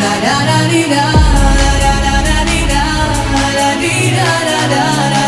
La la la la la la la la la la la. da da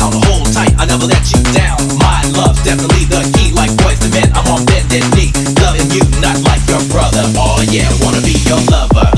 down. Hold tight, I never let you down. My love's definitely the key. Like boys and men, I'm on bended knee. Loving you, not like your brother. Oh yeah, wanna be your lover.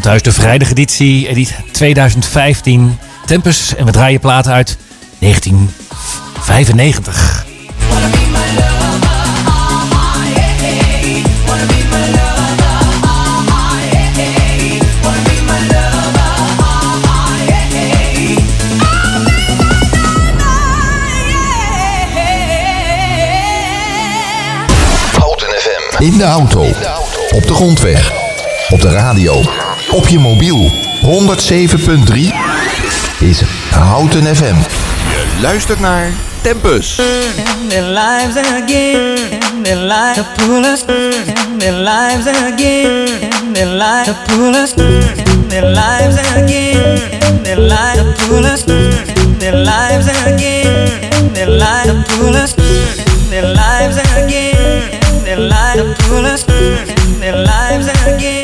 Thuis de vrijdageditie, editie 2015. Tempus en we draaien platen uit 1995. In de auto, op de grondweg, op de radio op je mobiel. 107.3 is Houten FM. Je luistert naar Tempus. Their lives again, their lives to pull us, their lives again, their lives to pull us, their lives again, their lives to pull us, their lives again, their lives to pull us, their lives again, their lives to pull us, their lives again.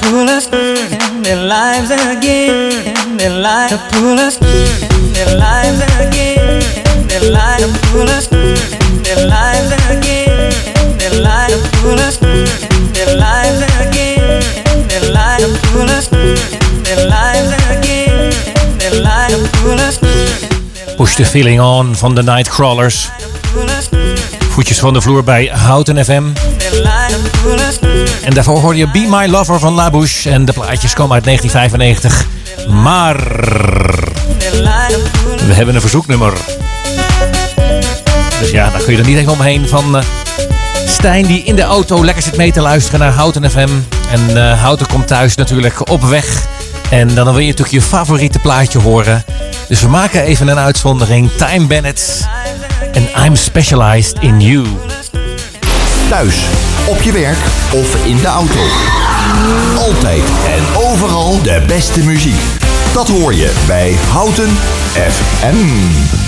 pull us in their lives again, And their lives to pull us in their lives again, And their lives to pull us in their lives again, And their lives to pull us in their lives again, And their lives to pull us in their lives again, their lives to pull us. Push the feeling on van de Nightcrawlers. Voetjes van de vloer bij Houten FM. En daarvoor hoor je Be My Lover van La Bouche. En de plaatjes komen uit 1995. Maar we hebben een verzoeknummer. Dus ja, daar kun je er niet even omheen van uh, Stijn die in de auto lekker zit mee te luisteren naar Houten FM. En uh, Houten komt thuis natuurlijk op weg. En dan wil je natuurlijk je favoriete plaatje horen. Dus we maken even een uitzondering. Time Bennett en I'm Specialized in You. Thuis, op je werk of in de auto. Altijd en overal de beste muziek. Dat hoor je bij Houten FM.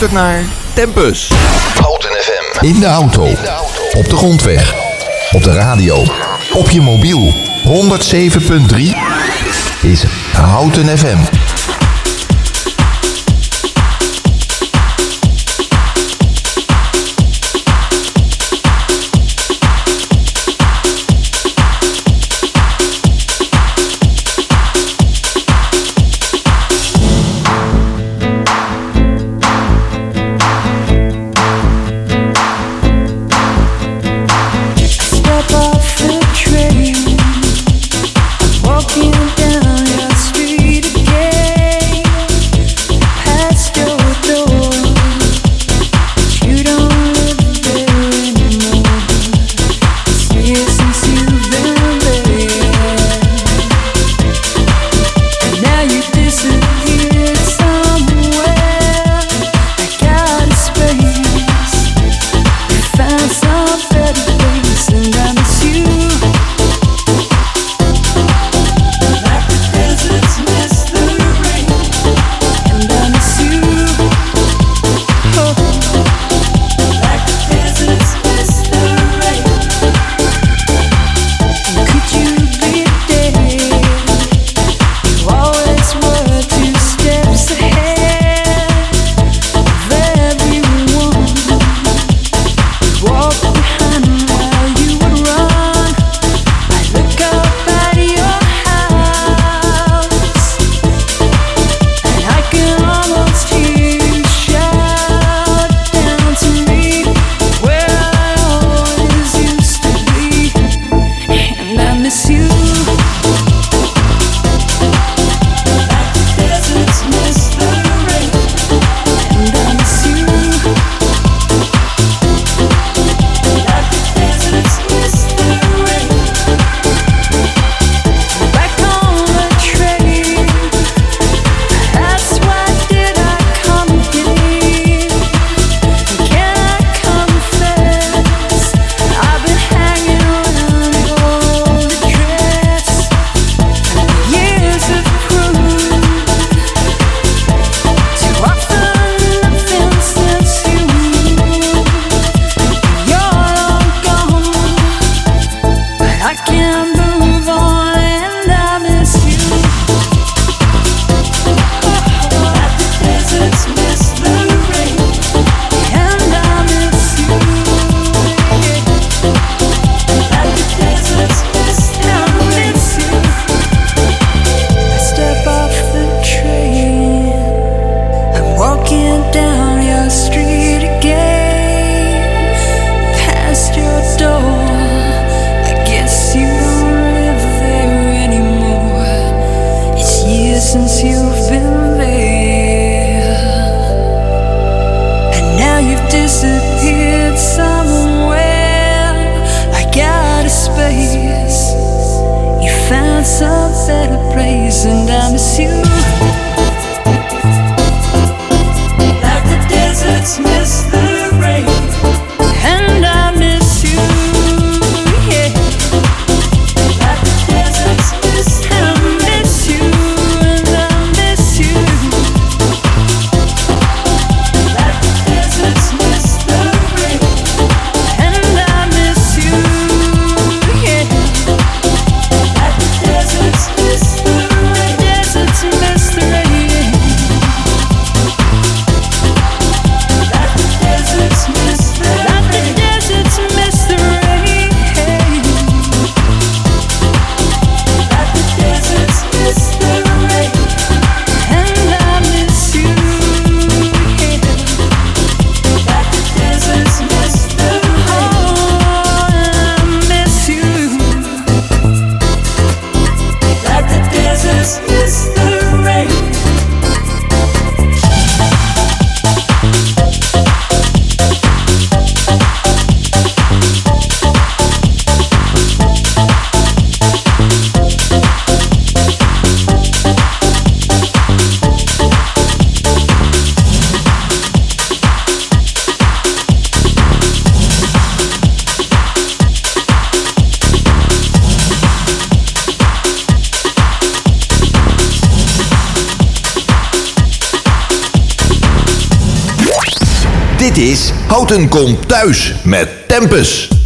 Luistert naar Tempus. Houten FM. In de auto. Op de grondweg. Op de radio. Op je mobiel. 107.3 is Houten FM. Houten komt thuis met Tempus.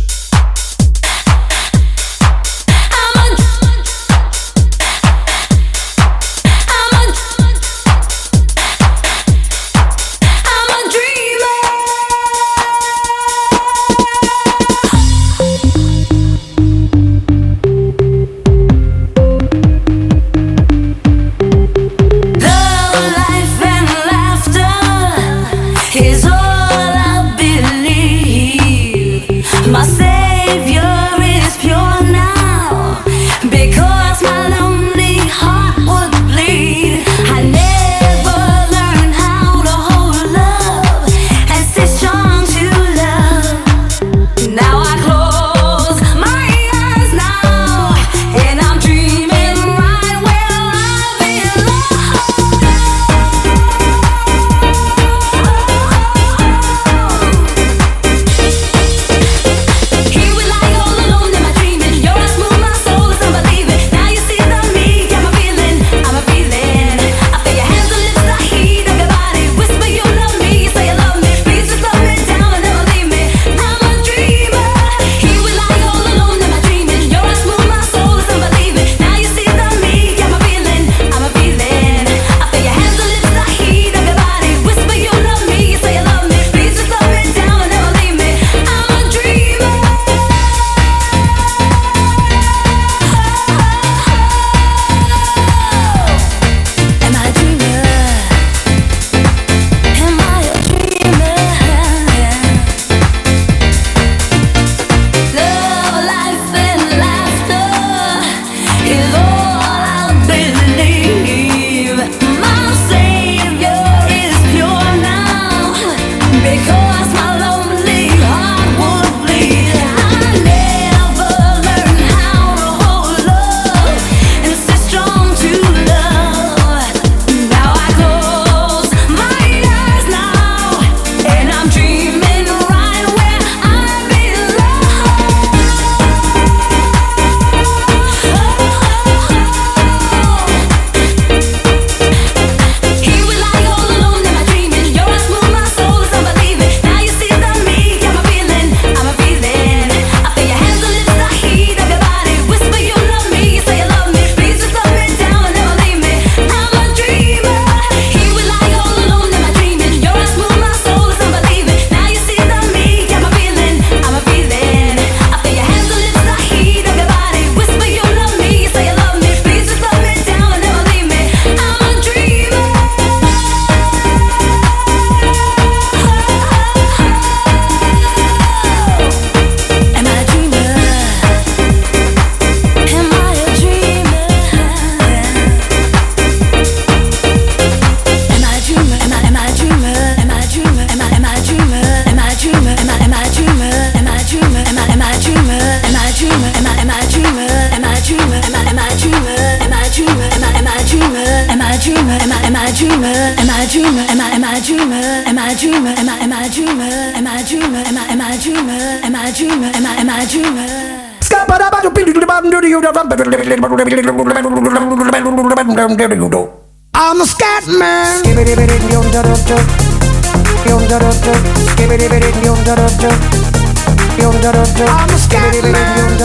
I'm a scat man.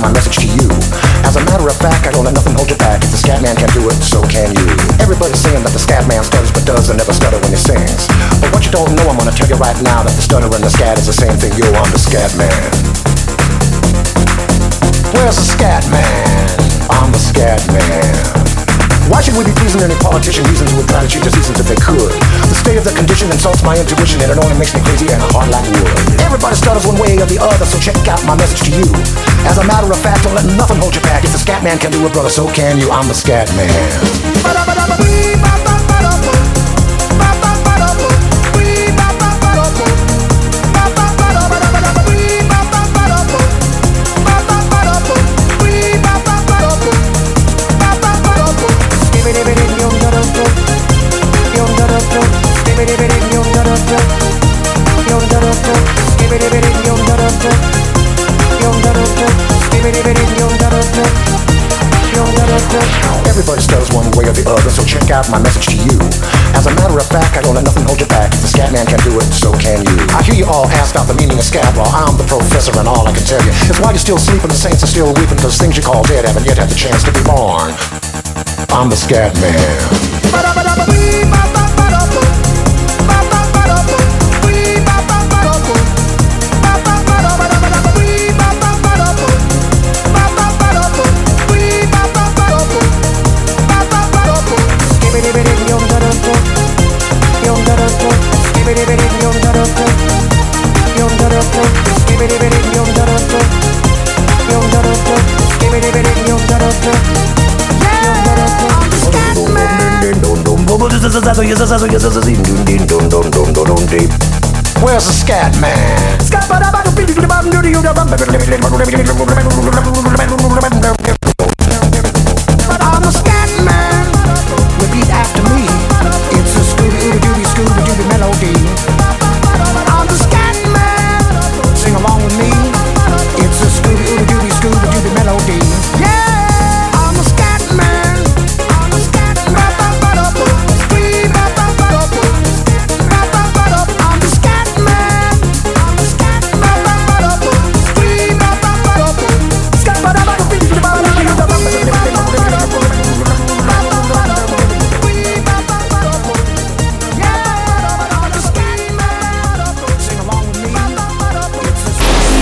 My message to you. As a matter of fact, I don't let nothing hold you back. If the scat man can do it, so can you. Everybody's saying that the scat man stutters but does and never stutter when he sings. But what you don't know, I'm gonna tell you right now that the stutter and the scat is the same thing. Yo, I'm the scat man. Where's the scat man? I'm the scat man. Why should we be pleasing any politician using to try to cheat the seasons if they could? The state of the condition insults my intuition and it only makes me crazy and hard like wood. Everybody stutters one way or the other, so check out my message to you. As a matter of fact, don't let nothing hold you back. If the scat man can do it, brother, so can you. I'm the scat man. Everybody stutters one way or the other, so check out my message to you. As a matter of fact, I don't let nothing hold you back. If the scat man can do it, so can you. I hear you all ask about the meaning of scat law. I'm the professor, and all I can tell you is why you're still sleeping, the saints are still weeping, because things you call dead haven't yet had the chance to be born. I'm the scat man. Where's the scat man? I'm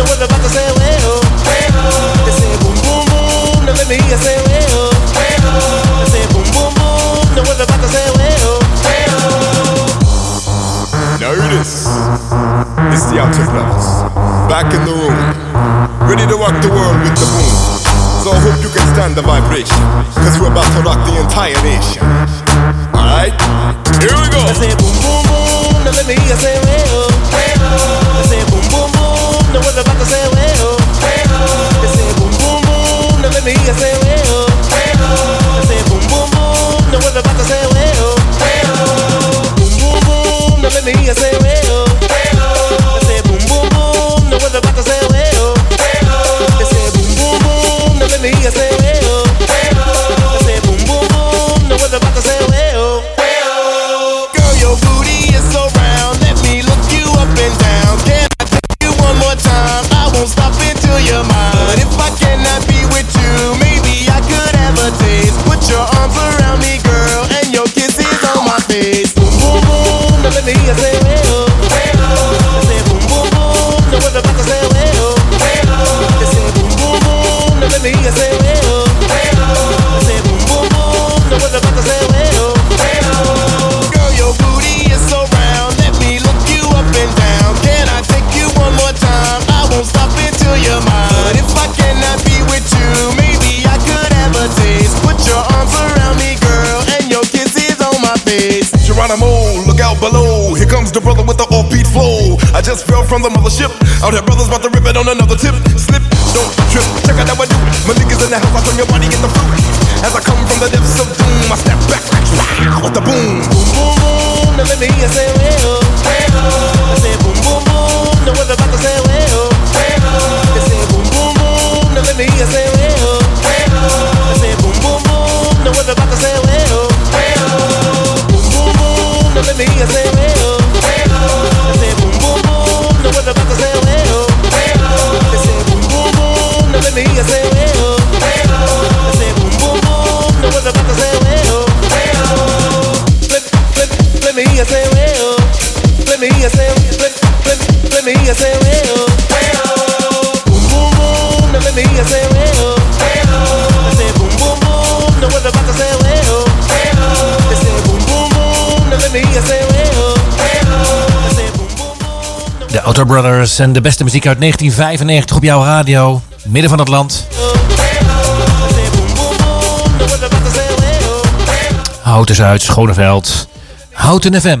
boom, now everybody say, well. Well. I say, boom, boom, boom, now let me hear say, well. Well. I say, boom, boom, boom, now everybody say, well. Well. Now hear. It's the Outhere Brothers. Back in the room. Ready to rock the world with the boom. So I hope you can stand the vibration. Cause we're about to rock the entire nation. Alright? Here we go. I say boom boom boom, now let me hear say well. I say boom boom boom, now what about to say well. I say boom boom boom, now let me hear you say well. I say boom boom boom, now what about to say well. Boom boom boom, now let me hear you say well. I say boom boom boom, now what about to say well. I say boom boom boom, now let me hear you say Comes the brother with the offbeat flow. I just fell from the mothership. Out here, brothers about to rip it on another tip. Slip, don't trip. Check out how I do it. My niggas in the house, I turn your body into fruit. As I come from the depths of doom, I step back like wow, with the boom. Boom, boom, boom. Now let me hear you say well. De Outer Brothers en de beste muziek uit 1995 op jouw radio. Midden van het land. Houten Zuid, Schoneveld, Houten FM.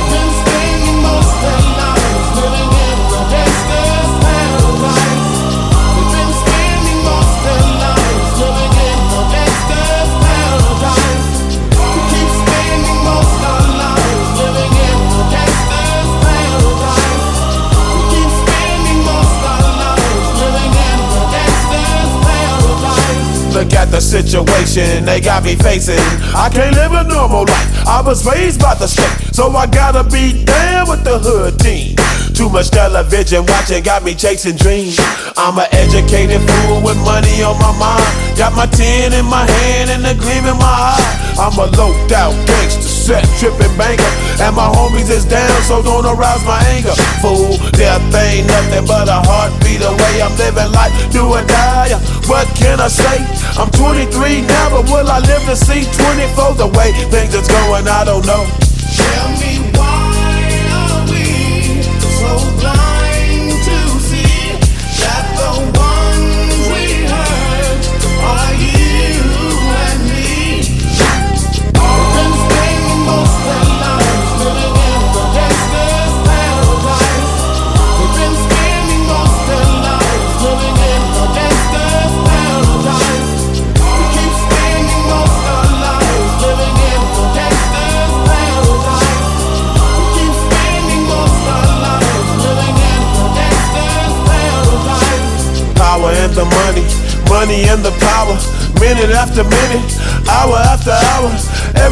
Look at the situation they got me facing. I can't live a normal life. I was raised by the state, so I gotta be down with the hood team. Too much television watching got me chasing dreams. I'm an educated fool with money on my mind. Got my tin in my hand and a gleam in my eye. I'm a low out gangster, set tripping banker. And my homies is down, so don't arouse my anger. Fool, death ain't nothing but a heartbeat away. I'm living life, do or die. What can I say? I'm 23 now, but will I live to see 24? The way things is going, I don't know. Tell me why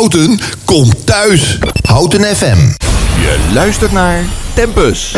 Houten komt thuis. Houten FM. Je luistert naar Tempus.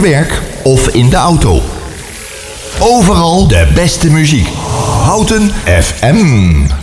werk of in de auto. Overal de beste muziek. Houten FM.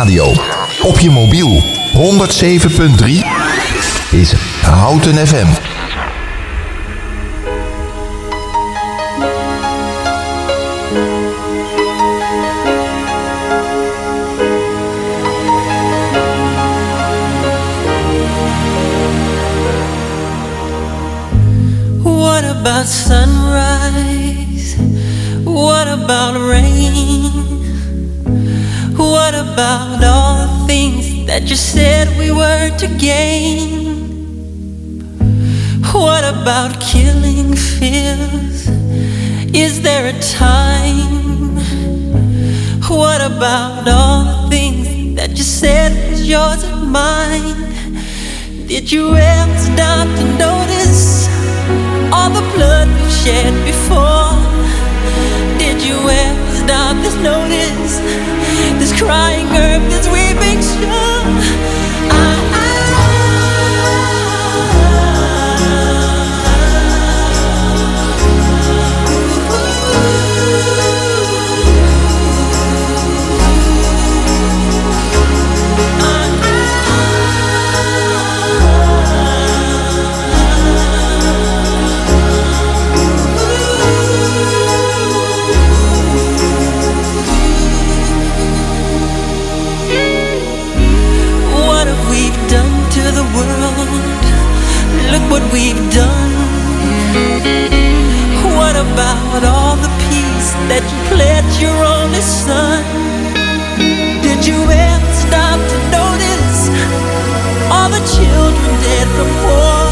radio. Op je mobiel 107.3 is Houten FM. About all the things that you said we were to gain? What about killing fears? Is there a time? What about all the things that you said was yours and mine? Did you ever stop to notice all the blood we've shed before? Did you ever stop to notice this crying earth, this weeping shore? What Look what we've done. What about all the peace that you pledged your only son? Did you ever stop to notice all the children dead from war?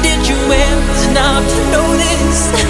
Did you ever stop to notice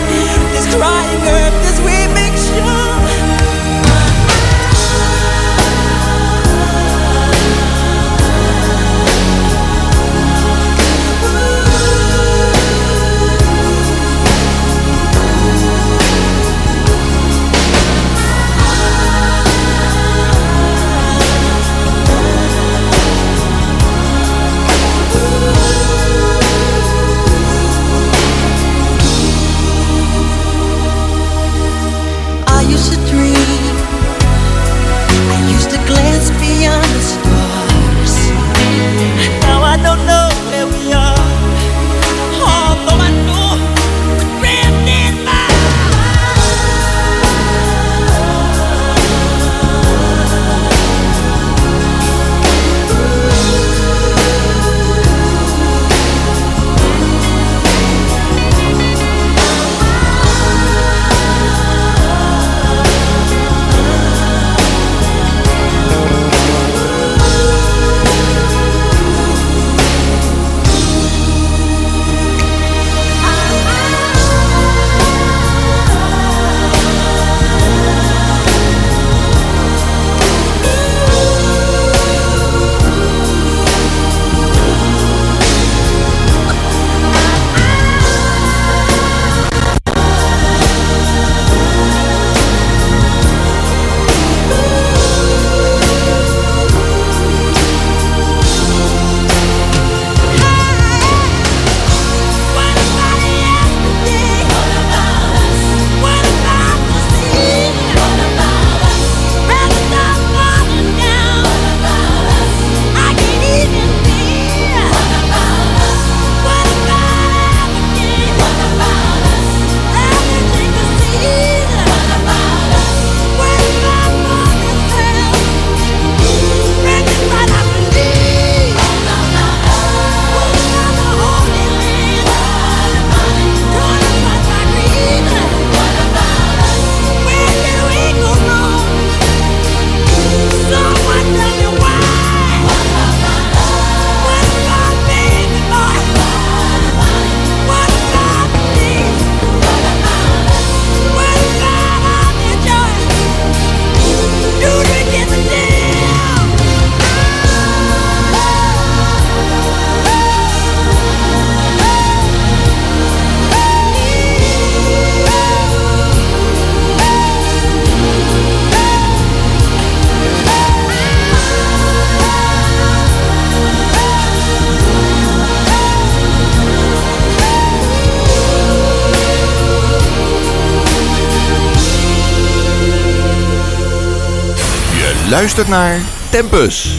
Je luistert naar Tempus.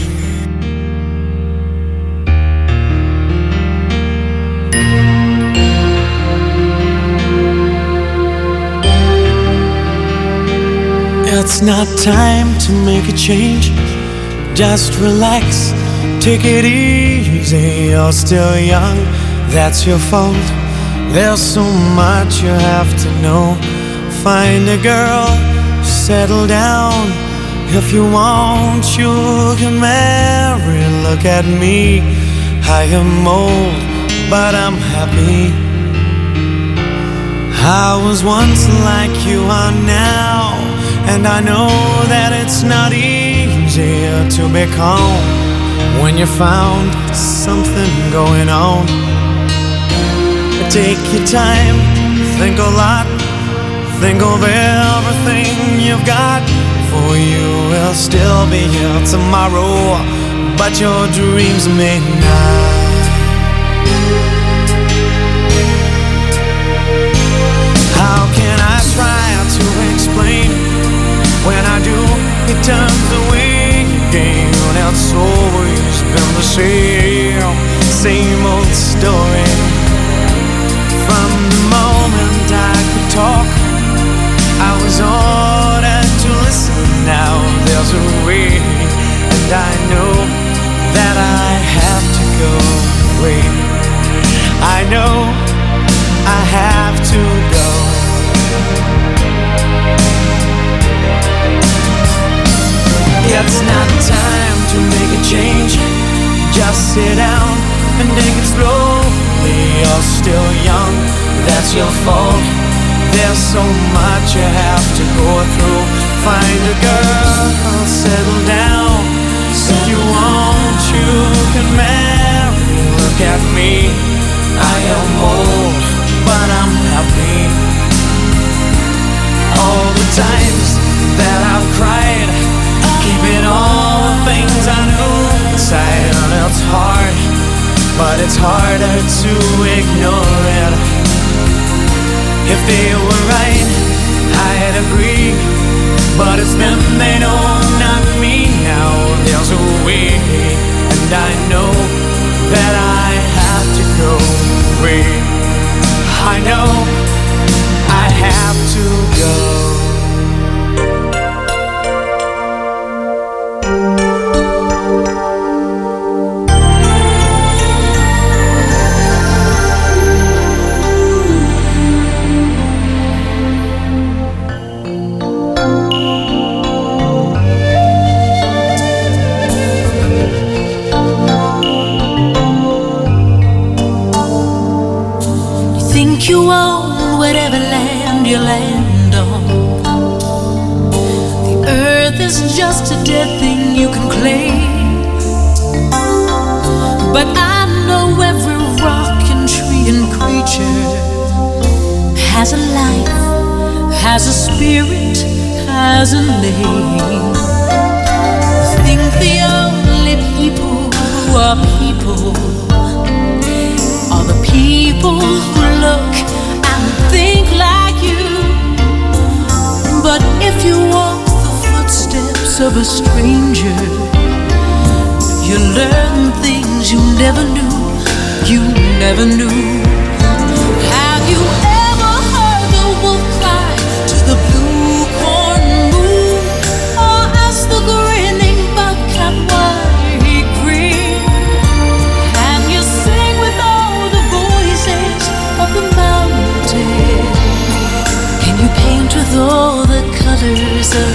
It's not time to make a change. Just relax, take it easy. You're still young, that's your fault. There's so much you have to know. Find a girl, settle down. If you want, you can marry. Look at me, I am old, but I'm happy. I was once like you are now, and I know that it's not easy to be calm when you found something going on. Take your time, think a lot, think of everything you've got. For you will still be here tomorrow, but your dreams may not. How can I try to explain when I do? It turns away again. It's always been the same, same old story. From the moment I could talk, I was listen. Now there's a and I know that I have to go away. I know I have to go. It's not time to make a change. Just sit down and take it slowly. You're still young, that's your fault. There's so much you have to go through. Find a girl, settle down. If you want, you can marry. Look at me, I am old, but I'm happy. All the times that I've cried, keeping all the things I knew inside, and it's hard, but it's harder to ignore it. If they were right, I'd agree. The colors